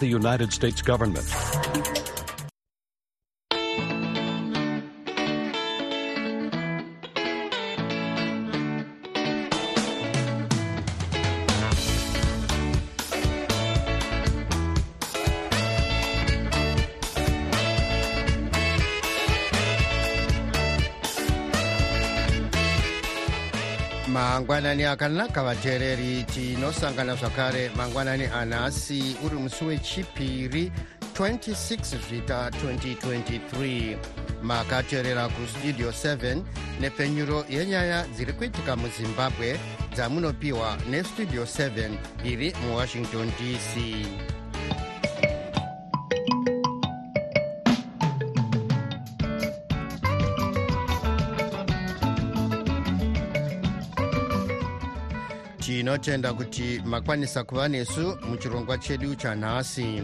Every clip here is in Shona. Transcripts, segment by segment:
the United States government. Mangwanani akanaka vateereri tinosangana zvakare. Mangwanani anhasi uri musi wechipiri 26 zvita 2023 makateerera kustudio 7 nepfenyuro yenyaya dziri kuitika muzimbabwe dzamunopiwa nestudio 7 iri muwashington dc tinotenda kuti makwanisa kuva nesu muchirongwa chedu chanhasi.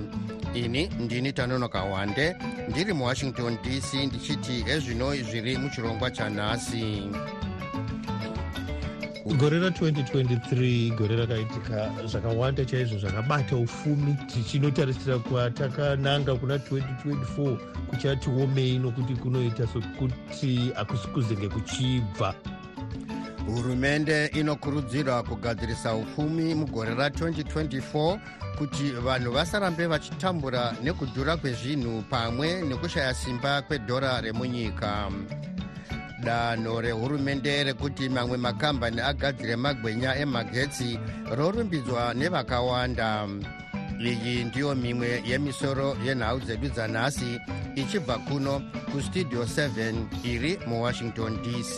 Ini ndini tanonoka wande ndiri muwashington dc ndichiti ezvino zviri muchirongwa chanhasi. Gore ra2023 gore rakaitika zvakawanda chaizvo zvakabata ufumi tichinotarisira kuva takananga kuna 2024 kuchatiomei nokuti kunoita sokuti hakusi kuzenge kuchibva hurumende inokurudzirwa kugadzirisa upfumi mugore ra2024 kuti vanhu vasarambe vachitambura nekudhura kwezvinhu pamwe nekushaya simba kwedhora remunyika. Danho rehurumende rekuti mamwe makambani agadzire magwenya emagetsi rorumbidzwa nevakawanda. Iyi ndiyo mimwe yemisoro yenhau dzedu dzanhasi ichibva kuno kustudio 7 iri muwashington dc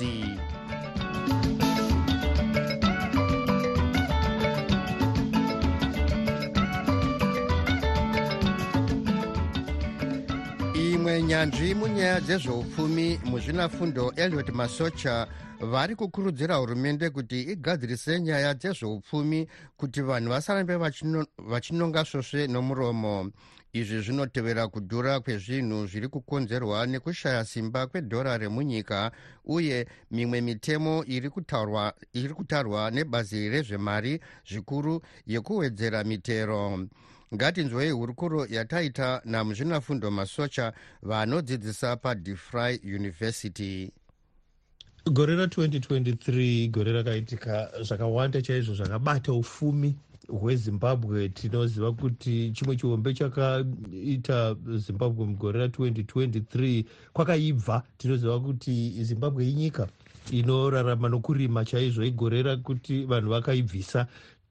nyanzvi munyaya dzezveupfumi muzvinafundo eliot masocha vari kukurudzira hurumende kuti igadzirise nyaya dzezveupfumi kuti vanhu vasarambe vachinonga svosve nomuromo. Izvi zvinotevera kudhura kwezvinhu zviri kukonzerwa nekushaya simba kwedhora remunyika uye mimwe mitemo iri kutarwa nebazi rezvemari zvikuru yekuwedzera mitero ngatinzwei hurukuro yataita namuzvinafundo masocha vanodzidzisa padefry university. Gore ra2023 gore rakaitika zvakawanda chaizvo zvakabata ufumi hwezimbabwe. Tinoziva kuti chimwe chihombe chakaita zimbabwe mugore ra2023 kwakaibva. Tinoziva kuti zimbabwe inyika inorarama nokurima chaizvo igore rakuti vanhu vakaibvisa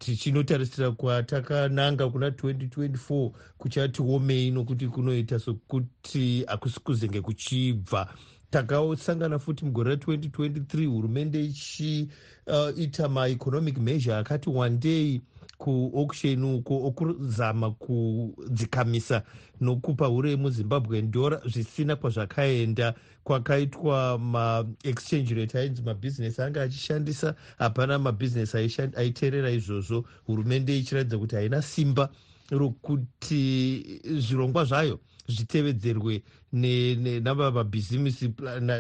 tichinotarisira kuva takananga kuna 2024 kuchatiomei nokuti kunoita sokuti hakusi kuzenge kuchibva takasangana futi mugore ra2023 hurumende ichiita uh, maeconomic measure akati wandei kuauction uko okuzama kudzikamisa nokupa uremu zimbabwe ndora zvisina kwazvakaenda. Kwakaitwa maexchange rate ainzi mabhizinesi anga achishandisa hapana mabhizinesi aiteerera izvozvo. Hurumende ichiratidza kuti haina simba rokuti zvirongwa zvayo zvitevedzerwe namabhizinesi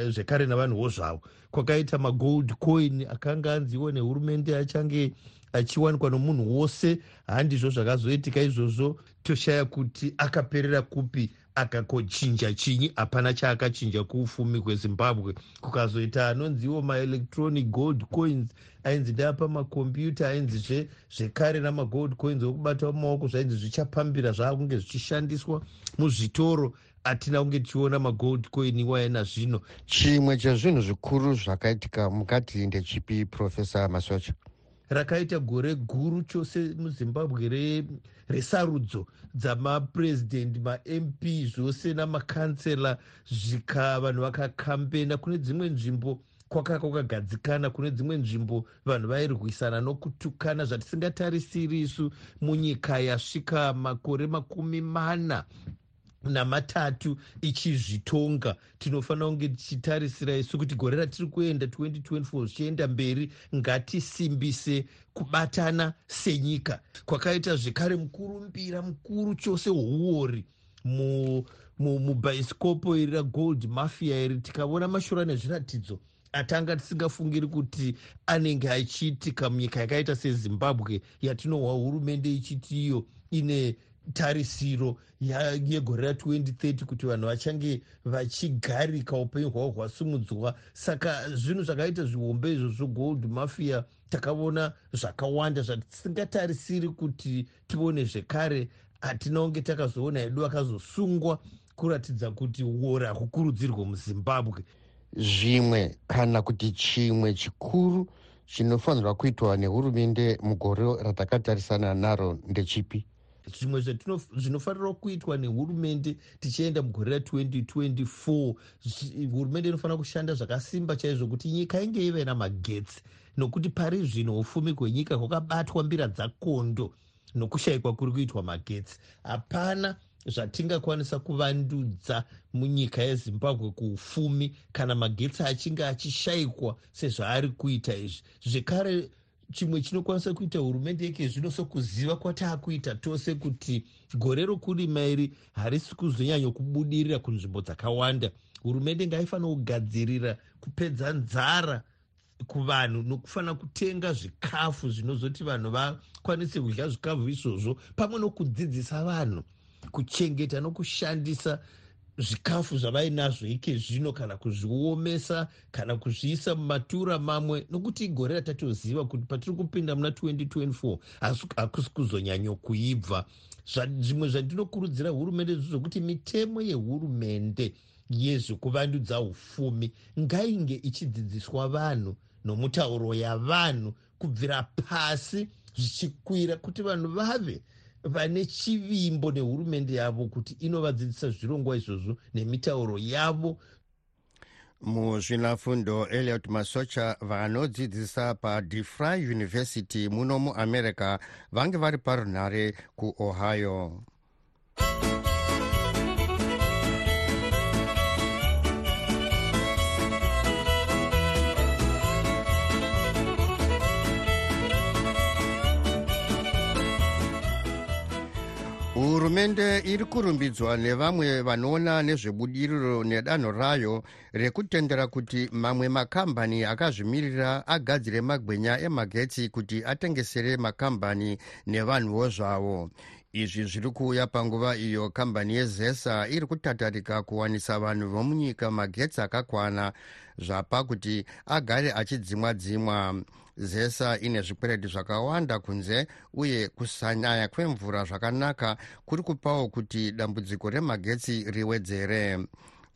zvekare navanhuwo zvavo. Kwakaita magold coin akanga anziwo nehurumende achange achiwanikwa nomunhu wose handizvo zvakazoitika izvozvo toshaya kuti akaperera kupi akakochinja chinyi hapana chaakachinja kuufumi hwezimbabwe. Kukazoita anonziwo maelectronic gold coins ainzi ndeapa makombyuta ainzizve zvekare namagold coins okubata mumaoko zvainzi zvichapambira zvaakunge zvichishandiswa muzvitoro hatina kunge tichiona magold coin iwaina zvino. Chimwe chezvinhu zvikuru zvakaitika mukati ndechipi profesa masocha rakaita gore guru chose muzimbabwe resarudzo dzamapurezidendi mamp zvose namakansela zvika vanhu vakakambena kune dzimwe nzvimbo kwaka kwakagadzikana kune dzimwe nzvimbo vanhu vairwisana nokutukana zvatisingatarisiri isu munyika yasvika makore makumi mana namatatu ichizvitonga. Tinofanira kunge tichitarisira isu kuti gore ratiri kuenda 2024 zvichienda mberi ngatisimbise kubatana senyika. Kwakaita zvekare mukurumbira mukuru chose hweuori mubhaisikopo mu, iri ragold mafia iri tikaona mashura nezviratidzo atanga tisingafungiri kuti anenge achiitika munyika yakaita sezimbabwe yatinohwa hurumende ichiti iyo ine tarisiro yegore ra2030 kuti vanhu vachange vachigarika upenyu hwavo hwasimudzwa saka zvinhu zvakaita zvihombe izvozvo gold mafia takaona zvakawanda zvatisingatarisiri kuti tione zvekare. Hatina kunge takazoona hedu akazosungwa kuratidza kuti uora hakukurudzirwe muzimbabwe. Zvimwe kana kuti chimwe chikuru chinofanirwa kuitwa nehurumende mugore ratakatarisana naro ndechipi zvimwe zvinofanira kuitwa nehurumende tichienda mugore ra2024 hurumende inofanira kushanda zvakasimba chaizvo kuti nyika inge ive namagetsi. Nokuti pari zvino ufumi hwenyika hwakabatwa mbira dzakondo nokushayikwa kuri kuitwa magetsi. Hapana zvatingakwanisa kuvandudza munyika yezimbabwe kuufumi kana magetsi achinge achishayikwa sezvaari kuita izvi. Zvekare chimwe chinokwanisa kuita hurumende yeke zvino sokuziva kwataakuita tose kuti gore rokurima iri harisi kuzonyanya kubudirira kunzvimbo dzakawanda. Hurumende ngaifanira kugadzirira kupedza nzara kuvanhu nokufanira kutenga zvikafu zvinozoti vanhu vakwanise kudya zvikafu izvozvo pamwe nokudzidzisa vanhu kuchengeta nokushandisa zvikafu zvavainazvo ike zvino kana kuzviomesa kana kuzviisa mumatura mamwe nokuti igore ratatoziva kuti patiri kupinda muna 2024 hakusi kuzonyanyokuibva zvimwe zvandinokurudzira hurumende zvokuti mitemo yehurumende yezvekuvandudza ufumi ngainge ichidzidziswa vanhu nomutauro yavanhu kubvira pasi zvichikwira kuti vanhu vave vane chivimbo nehurumende yavo kuti inovadzidzisa zvirongwa izvozvo nemitauro yavo. Muzvinafundo eliot masocha vanodzidzisa padefry university muno muamerica vange vari parunhare kuohio hurumende iri kurumbidzwa nevamwe vanoona nezvebudiriro nedanho rayo rekutendera kuti mamwe makambani akazvimirira agadzire magwenya emagetsi kuti atengesere makambani nevanhuwo zvavo izvi zviri kuuya panguva iyo kambani yezesa iri kutatarika kuwanisa vanhu vomunyika magetsi akakwana zvapa kuti agare achidzimwa dzimwa zesa ine zvikwereti zvakawanda kunze uye kusanaya kwemvura zvakanaka kuri kupawo kuti dambudziko remagetsi riwedzere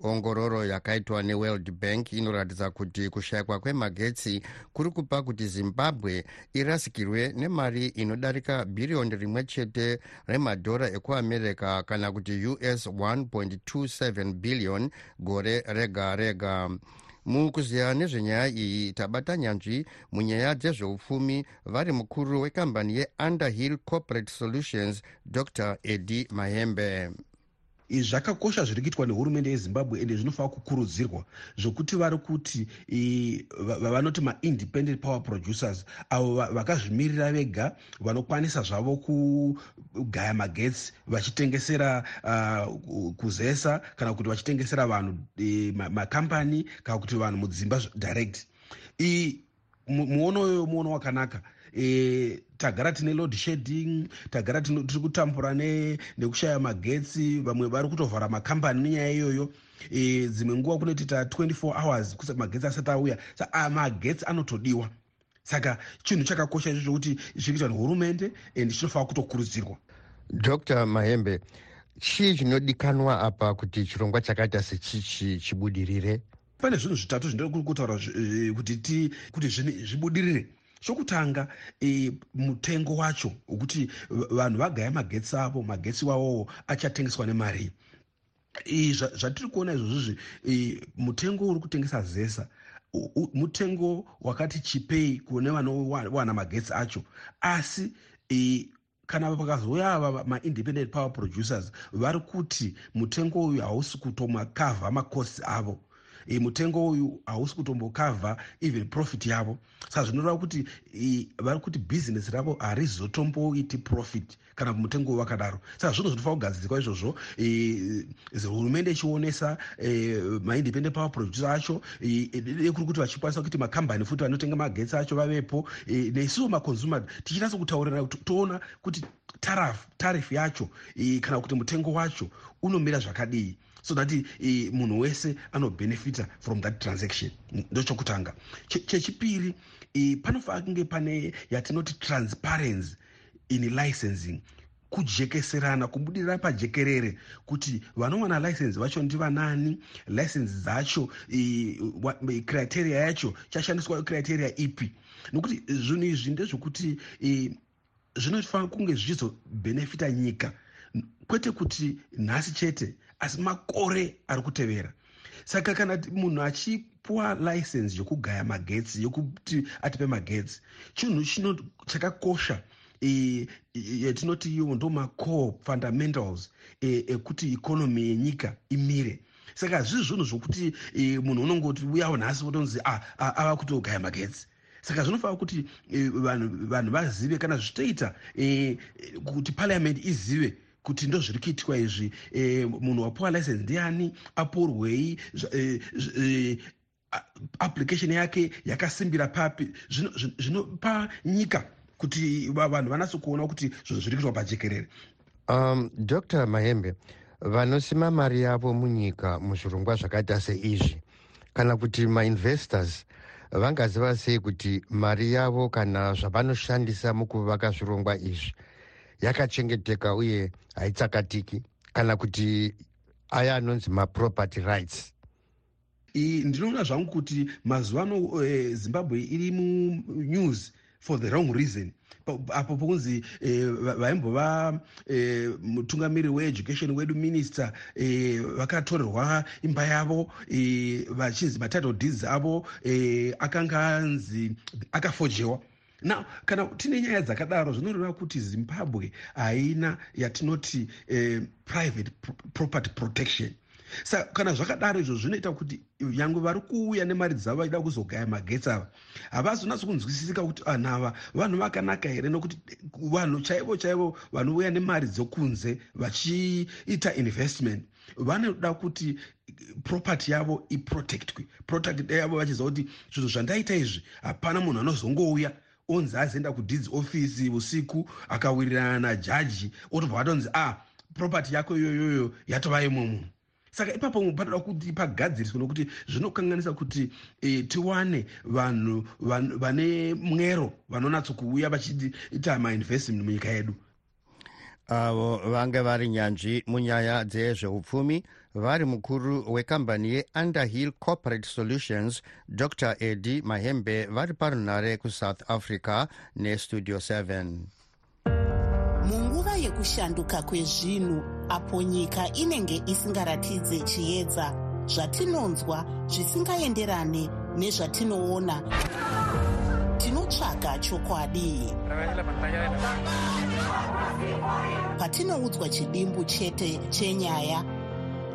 ongororo yakaitwa neworld bank inoratidza kuti kushayikwa kwemagetsi kuri kupa kuti zimbabwe irasikirwe nemari inodarika bhiriyoni rimwe chete remadhora ekuamerica kana kuti us 1.27 billion gore rega rega. Mukuziya nezvenyaya iyi tabata nyanzvi munyaya dzezveupfumi vari mukuru wekambani yeunderhill corporate solutions dr. Edi mahembe izvi zvakakosha zviri kuitwa nehurumende yezimbabwe ende zvinofanira kukurudzirwa zvokuti vari kuti vavanoti maindependent power producers avo vakazvimirira vega vanokwanisa zvavo kugaya magetsi vachitengesera uh, kuzesa kana kuti vachitengesera vanhu e, makambani kana kuti vanhu mudzimba direct. Muono uyoyo muono wakanaka e, tagara tine load shedding tagara tiri kutambura nekushaya magetsi vamwe vari kutovhara makambani nenyaya iyoyo. E, dzimwe nguva kunoitita 24 hours magetsi asati auya. Sa magetsi anotodiwa. Saka chinhu chakakosha izvo zvokuti zviri kuitwa nehurumende and chinofanira kutokurudzirwa. Dr mahembe chii chinodikanwa apa kuti chirongwa chakaita sechichi chibudirire? Pane zvinhu zvitatu zvinoda kutaura kuti zvibudirire chokutanga e, mutengo wacho wekuti vanhu vagaya magetsi avo magetsi wawowo achatengeswa nemari. Zvatiri kuona izvozvizvi e, mutengo uri kutengesa zesa mutengo wakati chipei kune vanowana magetsi acho. Asi e, kana pakazouya ava maindependent power producers vari kuti mutengo uyu hausi kutomakavha makosti avo e, mutengo uyu hausi kutombokavha even profit yavo. Saka zvinoreva kuti e, vari kuti bhizinesi ravo harizotomboiti profit kana mutengo uyu wakadaro. Saka zvinhu zvinofanira kugadzirwa izvozvo e, hurumende ichionesa e, maindependent power producer acho ekuri kuti vachikwanisa kuti makambani futi vanotenga magetsi acho vavepo e, neisuwo maconsumer. Tichinatsa kutaurirana toona kuti tarifu yacho e, kana kuti mutengo wacho unomira zvakadii so that e, munhu wese anobhenefita from that transaction. Ndochokutanga. Chechipiri e, panofanira kunge pane yatinoti transparency in licensing. Kujekeserana kubudirira pajekerere kuti vanowana license vacho ndivanani license dzacho criteria yacho chashandiswa criteria ipi. Nokuti zvinhu izvi ndezvokuti zvinofanira kunge zvichizobhenefita nyika. Kwete kuti nhasi chete asi makore ari kutevera. Saka kana munhu achipuwa license yokugaya magetsi yokuti atipe magetsi chinhu chino chakakosha yatinoti iwo ndo macore fundamentals ekuti ikonomi yenyika imire. Saka hazvizvi zvinhu zvokuti munhu unongoti uyawo nhasi otonzi ava kutogaya magetsi. Saka zvinofanira kuti vanhu vazive kana zvichitoita kuti parliament izive kuti ndo zviri kuitwa izvi munhu wapuwa license ndiani apurwei application yake yakasimbira papi zvinopa nyika kuti vanhu vanatsokuona kuti zvinhu zviri kuitwa pajekerere. Um dr mahembe vanosima mari yavo munyika muzvirongwa zvakaita seizvi. Kana kuti mainvestors vangaziva sei kuti mari yavo kana zvavanoshandisa mukuvaka zvirongwa izvi yakachengeteka uye haitsakatiki kana kuti aya anonzi maproperty rights. Ndinoona zvangu kuti mazuva ano eh, zimbabwe iri munews for the wrong reason. Apo pokunzi eh, vaimbova eh, mutungamiri weeducation wedu minister eh, vakatorerwa imba yavo vachinzi matitle deeds avo akanga anzi akafojewa now kana tine nyaya dzakadaro zvinoreva kuti zimbabwe haina yatinoti private property protection. Saka kana zvakadaro izvo zvinoita kuti nyange vari kuuya nemari dzavo vachida kuzogaya magetsi ava havazonatsi kunzwisisika kuti vanhu ava vanhu vakanaka here? Nokuti vanhu chaivo chaivo vanouya nemari dzokunze vachiita investment vanoda kuti property yavo iprotectwe. Protect yavo vachiziva kuti zvinhu zvandaita izvi hapana munhu anozongouya onzi azoenda kudeeds office usiku akawirirana najaji otobva vatonzi a ah, property yako iyoyoyo yatova munhu saka ipapo panoda kuti pagadziriswe nokuti zvinokanganisa kuti e, tiwane vanhu vane mwero vanonatsokuuya vachiita mainvestment munyika yedu. Avo vange vari nyanzvi munyaya dzezveupfumi vari mukuru wekambani yeunderhill corporate solutions dr edi mahembe vari parunhare kusouth africa nestudio 7 munguva yekushanduka kwezvinhu apo nyika inenge isingaratidze chiedza zvatinonzwa zvisingaenderane nezvatinoona. Tinotsvaga chokwadi. Patinoudzwa chidimbu chete chenyaya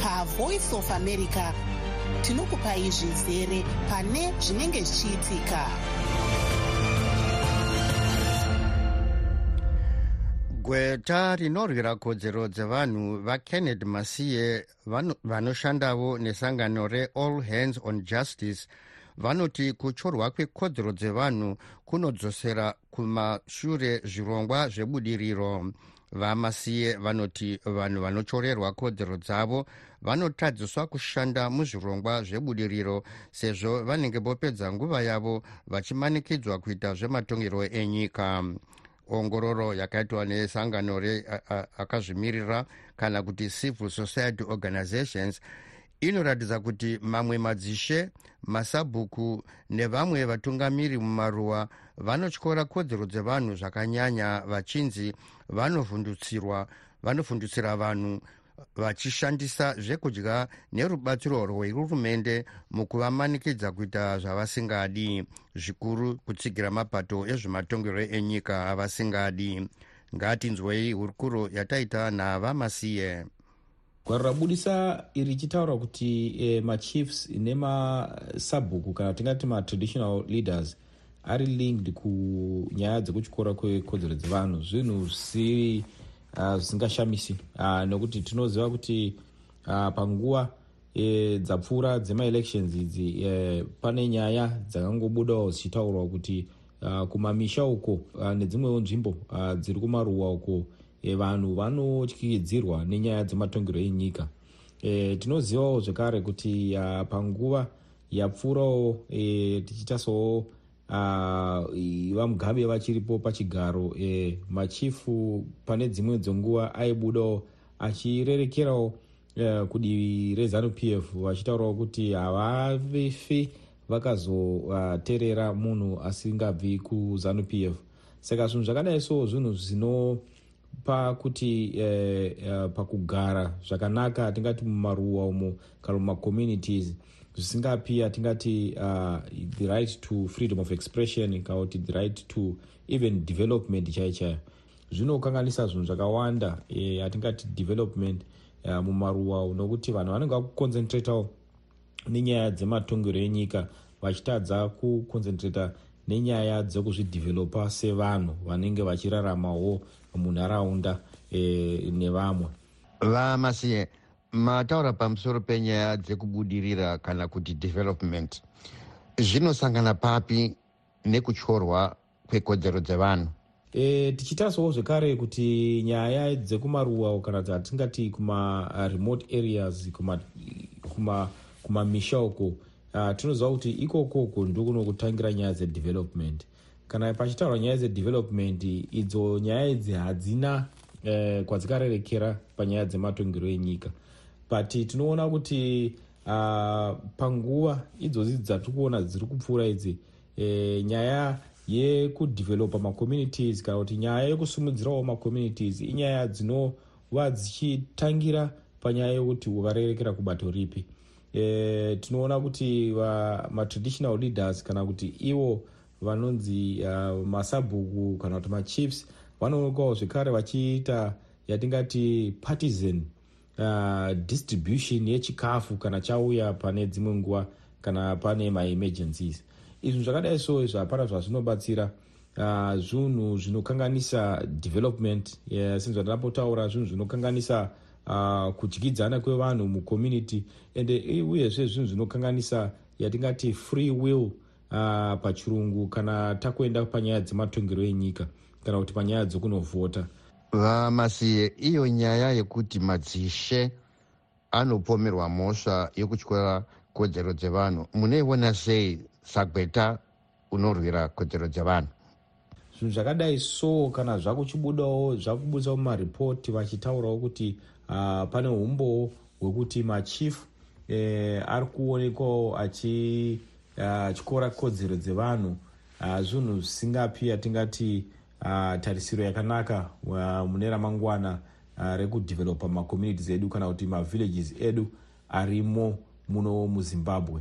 pavoice of america. Tinokupai zvizere pane zvinenge zvichiitika. Gweta rinorwira kodzero dzevanhu vakennedy masiye vanoshandavo nesangano reall hands on justice vanoti kutyorwa kwekodzero dzevanhu kunodzosera kumashure zvirongwa zvebudiriro vamasiye vanoti vanhu vanotyorerwa kodzero dzavo vanotadziswa kushanda muzvirongwa zvebudiriro sezvo vanenge vopedza nguva yavo vachimanikidzwa kuita zvematongero enyika. Ongororo yakaitwa nesangano reakazvimirira kana kuti civil society organizations inoratidza kuti mamwe madzishe masabhuku nevamwe vatungamiri mumaruwa vanotyora kodzero dzevanhu zvakanyanya vachinzi vanovhundutsira vanhu vachishandisa zvekudya nerubatsiro rwehurumende mukuvamanikidza kuita zvavasingadi zvikuru kutsigira mapato ezvematongero enyika avasingadi. Ngatinzwei hurukuro yataita navamasiye gwaro rabudisa iri richitaura kuti e, machiefs nemasabhuku kana tingati matraditional leaders ari linked kunyaya dzekuchikora kwekodzero dzevanhu. Zvinhu zvisiri zvisingashamisi uh, uh, nekuti tinoziva kuti uh, panguva e, dzapfuura dzemaelections idzi e, pane nyaya dzakangobudawo dzichitaurwa kuti uh, kumamisha uko uh, nedzimwewo nzvimbo uh, dziri kumaruwa uko e, vanhu vanotyikidzirwa nenyaya dzematongero enyika. E, tinozivawo zvekare kuti uh, panguva yapfuurawo e, tichitasawo uh, vamugabe vachiripo pachigaro. E, machifu pane dzimwe dzonguva aibudawo achirerekerawo uh, kudivi rezanup f vachitaurawo kuti havavefi vakazoterera uh, munhu asingabvi kuzanup f. Saka zvinhu zvakadai so zvinhu zvinopa kuti eh, uh, pakugara zvakanaka tingati mumaruwa umo kana mumacommunities zvisingapi atingati uh, the right to freedom of expression kana kuti the right to even development chai chayo zvinokanganisa zvinhu zvakawanda e, atingati development uh, mumaruwa nokuti vanhu vanenge vakuconcentratawo nenyaya dzematongero enyika vachitadza kuconcentrata nenyaya dzekuzvidhivhelopa sevanhu vanenge vachiraramawo munharaunda e, nevamwe. Vamasiye mataura pamusoro penyaya dzekubudirira kana kuti development zvinosangana papi nekutyorwa kwekodzero dzevanhu? E, tichitarisawo zvekare kuti nyaya dzekumaruwa kana atingati kumaremote areas kumamisha kuma, kuma uko uh, tinoziva kuti ikokoko ndokunokutangira nyaya dzedevelopment. Kana pachitaurwa nyaya dzedevelopment idzo nyaya idzi hadzina uh, kwadzikarerekera panyaya dzematongero enyika. But tinoona kuti uh, panguva idzodzi dzatiri kuona dziri kupfuura idzi e, nyaya yekudhevhelopa macommunities kana kuti nyaya yekusumudzirawo macommunities inyaya dzinova dzichitangira panyaya yekuti varerekera kubato ripi e, tinoona kuti matraditional leaders kana kuti ivo vanonzi uh, masabhuku kana kuti machiefs vanoonekawo zvekare vachiita yatingati partisan uh, distribution yechikafu kana chauya pane dzimwe nguva kana pane maemergencies. Izvi zvakadai so izvi hapana zvazvinobatsira uh, zvinhu zvinokanganisa development yeah, sinzi vandambotaura zvinhu zvinokanganisa uh, kudyidzana kwevanhu mucommunity. Ende uyezve zvinhu zvinokanganisa yatingati free will uh, pachirungu kana takuenda panyaya dzematongero enyika kana kuti panyaya dzokunovhota. Vamasiye iyo nyaya yekuti madzishe anopomerwa mhosva yekutyora kodzero dzevanhu munoiona sei sagweta unorwira kodzero dzevanhu? Zvinhu zvakadai so kana zvakuchibudawo zvakubudisawo mumaripoti vachitaurawo kuti uh, pane umbowo hwekuti machief eh, ari kuonekwawo achityora uh, kodzero dzevanhu. Uh, zvinhu zvisingapi atingati uh, tarisiro yakanaka uh, mune ramangwana uh, rekudhevhelopa macommunities edu kana kuti mavillages edu arimo muno muzimbabwe.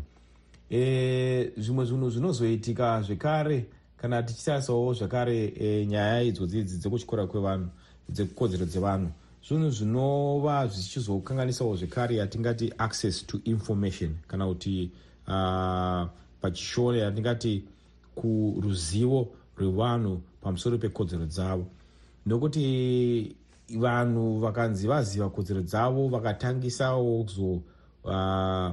E, zvimwe zvinhu zvinozoitika zvekare kana tichitarisawo zvakare e, nyaya idzodzidzi dzekutyora kwevanhu dzekukodzero dzevanhu zvinhu zvinova zvichizokanganisawo zvekare yatingati access to information kana kuti uh, pachishore yatingati kuruzivo rwevanhu pamusoro pekodzero dzavo. Nokuti vanhu vakanzi vaziva kodzero dzavo vakatangisawo kuzo uh,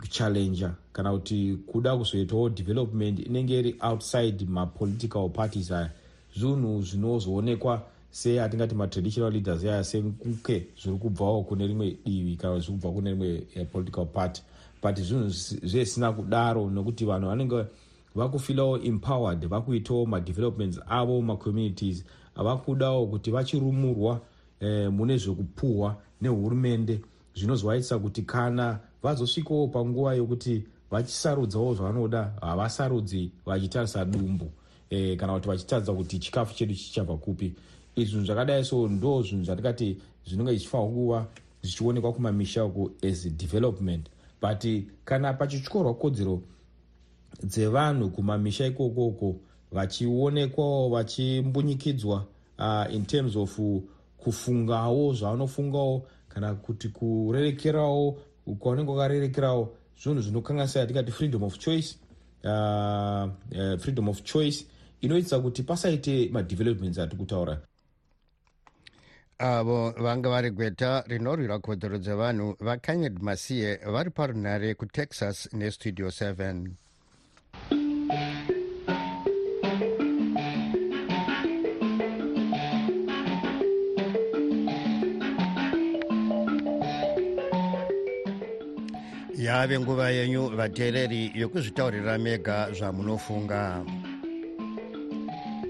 kuchallenja kana kuti kuda kuzoitawo development inenge iri outside mapolitical parties aya. Zvinhu zvinozoonekwa seatingati matraditional leaders aya senkuke zviri kubvawo kune rimwe divi kana zviri kubva kune rimwe eh, political party. But zvinhu zvesina kudaro nokuti vanhu vanenge vakufilawo empowered vakuitawo madevelopments avo macommunities avakudawo kuti vachirumurwa eh, mune zvekupuhwa nehurumende. Zvinozovaitisa kuti kana vazosvikawo panguva yokuti vachisarudzawo zvavanoda havasarudzi vachitarisa dumbu e, kana kuti vachitaridza kuti chikafu chedu chichabva kupi izvi zvinhu zvakadai so ndo zvinhu zvatingati zvinonge zvichifanirwa kuva zvichionekwa kumamisha uku as development. But kana pachityorwa kodzero dzevanhu kumamisha ikokoko vachionekwawo vachimbunyikidzwa uh, in terms of kufungawo zvaanofungawo kana kuti kurerekerawo kwaunenge wakarerekerawo zvinhu zvinokanganisa yatingati freedom of choice uh, uh, freedom of choice. Inoitisa kuti pasaite madevelopments ati kutaura avo vanga vari gweta rinorwira kodzero dzevanhu vakanyed masiye vari parunhare kutexas nestudio 7 yave nguva yenyu vateereri yokuzvitaurira mega zvamunofunga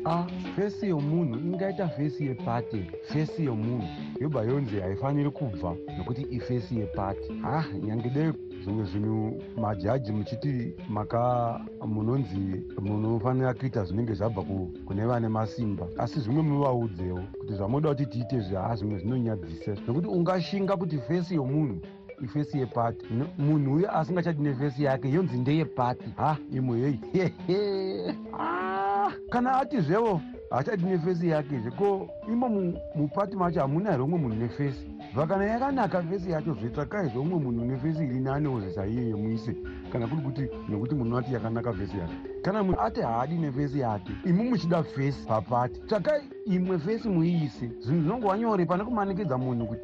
a fesi yomunhu ingaita fesi yepati. Fesi yomunhu yobva yonzi haifaniri kubva nokuti ifesi yepati. Ha nyange dei zvimwe zvinhu majaji muchiti maka munonzi munofanira kuita zvinenge zvabva kune vane masimba. Asi zvimwe muvaudzewo kuti zvamunoda kuti tiite zvaha zvimwe zvinonyadzisa. Nokuti ungashinga kuti fesi yomunhu ifesi yepati. Munhu uyo asingachati nefesi yake yonzi ndeyepati. Ha imwe hei ah, kana ati zvevo hachati nefesi yake zve. Ko imo mupati macho hamuna here umwe munhu nefesi? Bva kana yakanaka fesi yacho zvetsvakai zveumwe munhu nefesi iri nanewo zvisaiye muise. Kana kuri kuti nekuti munhu ati yakanaka fesi yake. Kana munhu ati haadi nefesi yake imi muchida fesi papati. Tsvakai imwe fesi muiise. Zvinhu zvinongova nyore pane kumanikidza munhu kuti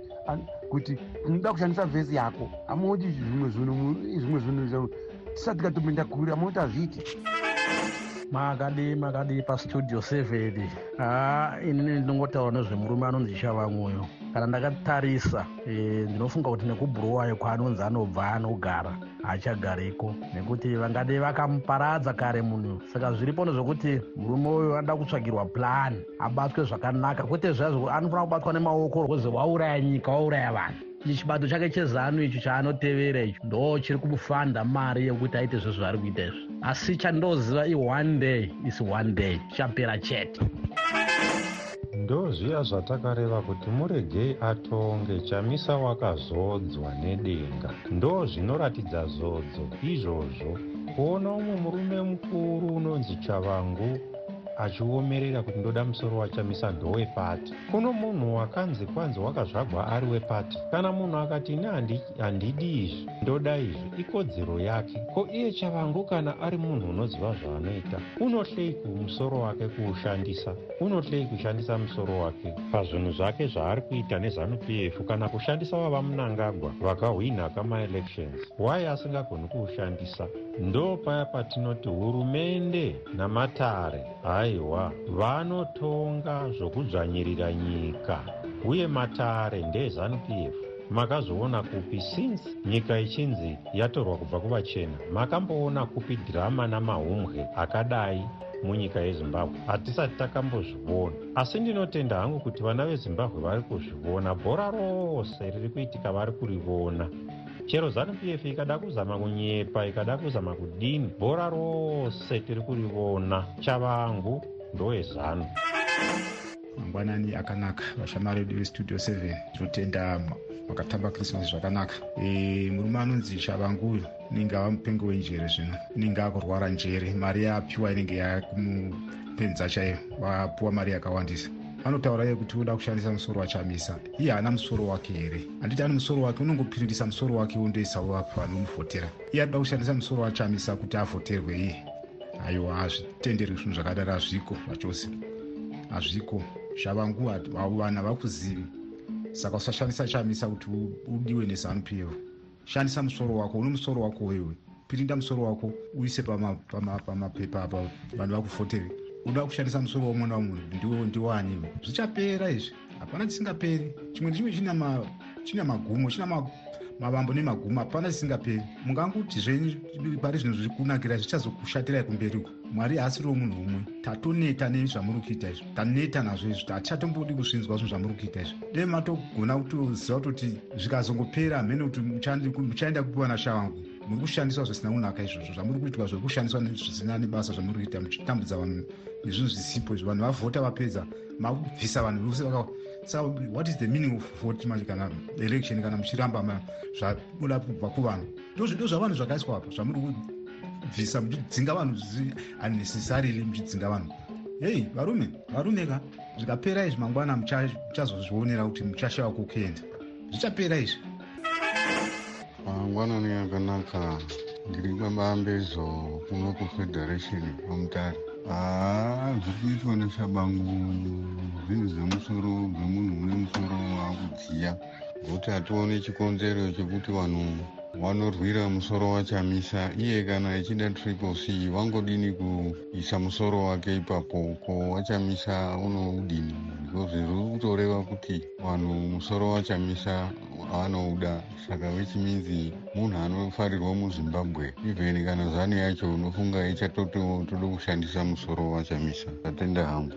kuti unoda kushandisa vhesi yako. Amauti zvimwe zvinhu zvimwe zvinhu tisati katomboenda kuri amauti hazviiti makadi makadi pastudio seven. Haa inini ndinongotaura nezvemurume anonzi chavamwoyo kana ndakatarisa e, ndinofunga kuti nekubhurowayo kwaanonzi anobva anogara haachagariko nekuti vangade vakamuparadza kare munhu. Saka zviripo nezvokuti murume uyu anoda kutsvagirwa plan abatwe zvakanaka. Kwete zvazvo anofanira kubatwa nemaoko rweze wauraya nyika wauraya vanhu ichi chibato chake chezanu icho chaanotevera icho ndo chiri kumufanda mari yekuti aite zvezvo ari kuita izvi asi chandoziva i-one day is one day chapera chete. Ndozviya zvatakareva kuti muregei atonge chamisa wakazodzwa nedenga. Ndo zvinoratidza zodzo izvozvo. Kuona umwe murume mukuru unonzi chavangu achiomerera kuti ndoda musoro wachamisa ndowepati kuno munhu wakanzi kwanzi wakazvagwa ari wepati. Kana munhu akati ini handidi izvi ndoda izvi ikodzero yake. Ko iye chavangu kana ari munhu unoziva zvaanoita? Unohleiku musoro wake kuushandisa? Unohlei kushandisa musoro wake? Pazvinhu zvake zvaari kuita nezanup f kana kushandisa wava munangagwa vakahwina kamaelections wai asingagoni kuushandisa. Ndo paya patinoti hurumende namatare aiwa vanotonga zvokudzvanyirira nyika. Uye matare ndezanup f makazoona kupi since nyika ichinzi yatorwa kubva kuvachena makamboona kupi dhirama namahumwe akadai munyika yezimbabwe. Hatisati takambozviona. Asi ndinotenda hangu kuti vana vezimbabwe vari kuzviona. Bhora rose riri kuitika vari kurivona chero zanup f ikada kuzama kunyepa ikada kuzama kudini? Bhora rose tiri kurivona. Chavangu ndowezanu mangwanani akanaka. Vashamari vedu vestudio 7 tinotenda makatamba krismasi zvakanaka. E, murume anonzi chavangu inenge ava mupengi wenjere zvino. Inenge akurwara njere. Mari yaapiwa inenge yakumupenza chaiyo vapiwa mari yakawandisa anotaura iye kuti uda kushandisa musoro wachamisa iye haana musoro wake here? Handiti ane musoro wake unongopiririsa musoro wake undoisawo apa anomuvhotera. Iye anoda kushandisa musoro wachamisa kuti avhoterwe iye. Aiwa hazvitenderwi zvinhu zvakadaro hazviko zvachose. Hazviko. Zvavangu vana vakuzivi saka usashandisa chamisa kuti udiwe nezanup f shandisa musoro wako une musoro wako wewe pirinda musoro wako uise pamapepa apa vanhu vakufoteri uda kushandisa musoro womwe naumwe ndiwani zvichapera izvi. Hapana chisingaperi. Chimwe nechimwe china magumo china mavambo nemagumo hapana chisingaperi. Mungangoti zvenyu pari zvinhu zviri kunakira zvichazokushatirai kumberiko mwari haasiriwo munhu umwe. Tatoneta nezvamuri kuita izvi. Taneta nazvo izvi. Hatichatombodi kusvinzwa zvinhu zvamuri kuita izvi. Dei matogona kutoziva kutoti zvikazongopera hamene kuti muchaenda kupiwa nashavangu muri kushandiswa zvisina kunaka izvozvo. Zvamuri kuitwa zviri kushandiswa zvisina nebasa zvamuri kuita muchitambudza vanhu nezvinhu zvisipo izvo vanhu vavhota vapedza makubvisa vanhu vose saka what is the meaning of vote manje kana election kana muchiramba zvabuda kubva kuvanhu ndozvido zvavanhu zvakaiswa apa zvamuri kubvisa muchidzinga vanhu unnecessarily muchidzinga vanhu. Hei varume varume ka zvikapera izvi mangwana muchazozvionera kuti muchashava kukuenda zvichapera izvi. Mangwanani akanaka. Ndiri kwamambezo kuno kufederation kwamutare haa zviri kuitwa nechabangu zvinhu zvemusoro zvemunhu mune musoro waakudziya. Ngokuti hatione chikonzero chekuti vanhu vanorwira musoro wachamisa iye kana echida triple c wangodini kuisa musoro wake ipapo. Ko wachamisa unoudini zviri kutoreva kuti vanhu musoro wachamisa vanouda saka means munhu anofarirwa muzimbabwe. Even kana zani yacho unofunga ichatotode kushandisa musoro wachamisa tatenda hangu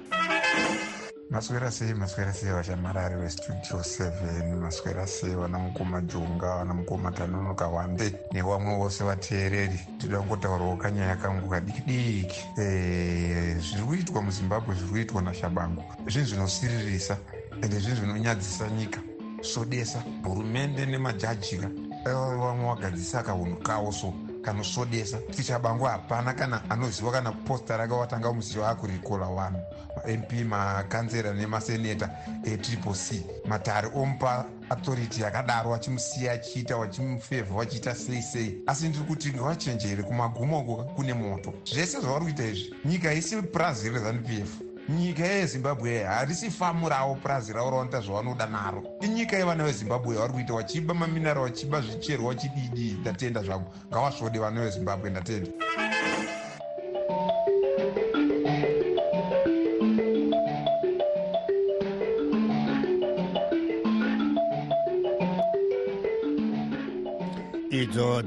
maswera sei maswera sei vashamarari vestudio 7 maswera sei vana mukoma jonga vana mukoma tanonoka wande nevamwe vose vateereri. Tida kungotaurawo kanyaya kangu kadiki diki zviri kuitwa muzimbabwe zviri kuitwa nashabangu. Zvinhu zvinosiririsa ende zvinhu zvinonyadzisa nyika. Sodesa hurumende nemajajika vamwe vagadzisa kaunhu kavo so kanosodesa. Tichabangu hapana kana anoziva kana posta rake watanga musiva akurikola vanhu mamp makanzera nemaseneta etriple c. Matare omupa authority yakadaro vachimusiya achiita vachimufevha vachiita sei sei. Asi ndiri kuti ngavachenjere kumagumo uko kune moto. Zvese zvavari kuita izvi nyika isi purazi rezanup f. Nyika yezimbabwe harisi famu ravo purazi ravo ravanoita zvavanoda naro. Inyika yevana vezimbabwe vari kuita vachiba maminara vachiba zvicherwa vachididi ndatenda zvavo ngavasvode vana vezimbabwe ndatenda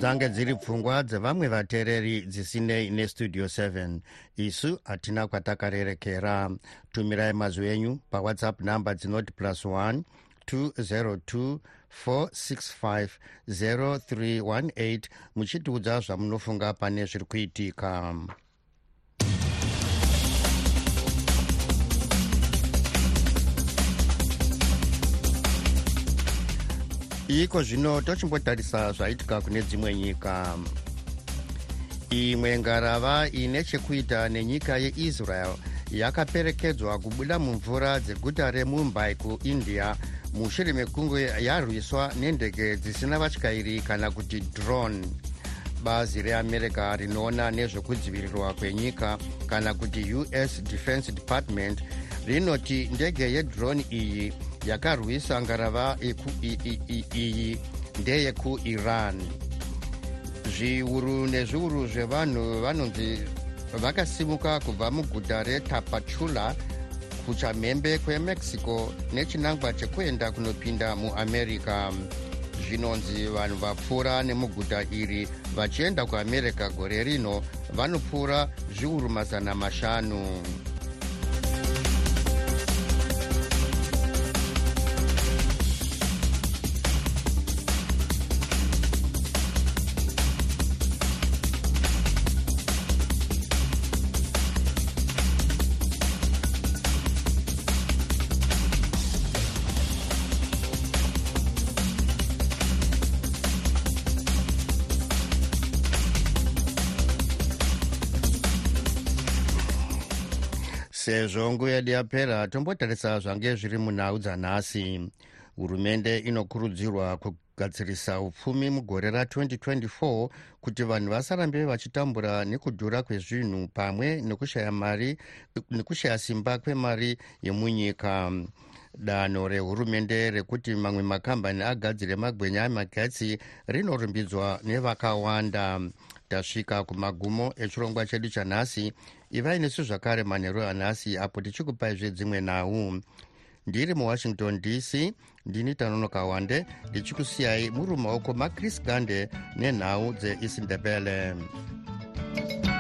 dzange dziri pfungwa dzevamwe vateereri dzisinei nestudio 7 isu hatina kwatakarerekera. Tumirai mazwi enyu pawhatsapp namba dzinoti plus 1 202 465 0318 muchitiudza zvamunofunga pane zviri kuitika iko zvino tochimbotarisa zvaitika kune dzimwe nyika. Imwe ngarava ine chekuita nenyika yeisrael yakaperekedzwa kubuda mumvura dzeguta remumbai kuindia mushure mekunge yarwiswa nendege dzisina vatyairi kana kuti drone. Bazi reamerica rinoona nezvekudzivirirwa kwenyika kana kuti us defense department rinoti ndege yedrone iyi yakarwisa ngarava iyi ndeyekuiran zviuru nezviuru zvevanhu vanonzi vakasimuka kubva muguta retapachula kuchamhembe kwemexico nechinangwa chekuenda kunopinda muamerica. Zvinonzi vanhu vapfuura nemuguta iri vachienda kuamerica gore rino vanopfuura zviuru mazana mashanu sezvo nguva yedu yapera tombotarisa zvange zviri munhau dzanhasi. Hurumende inokurudzirwa kugadzirisa upfumi mugore ra2024 kuti vanhu vasarambe vachitambura nekudhura kwezvinhu pamwe nekushaya mari nekushaya simba kwemari yemunyika. Danho rehurumende rekuti mamwe makambani agadzire magwenya amagetsi rinorumbidzwa nevakawanda tasvika kumagumo echirongwa chedu chanhasi ivai nesu zvakare manheru anhasi apo tichikupaizve dzimwe nhau. Ndiri muwashington dc ndini tanonoka wande ndichikusiyai muri mumaoko macris gande nenhau dzeisindebele thank you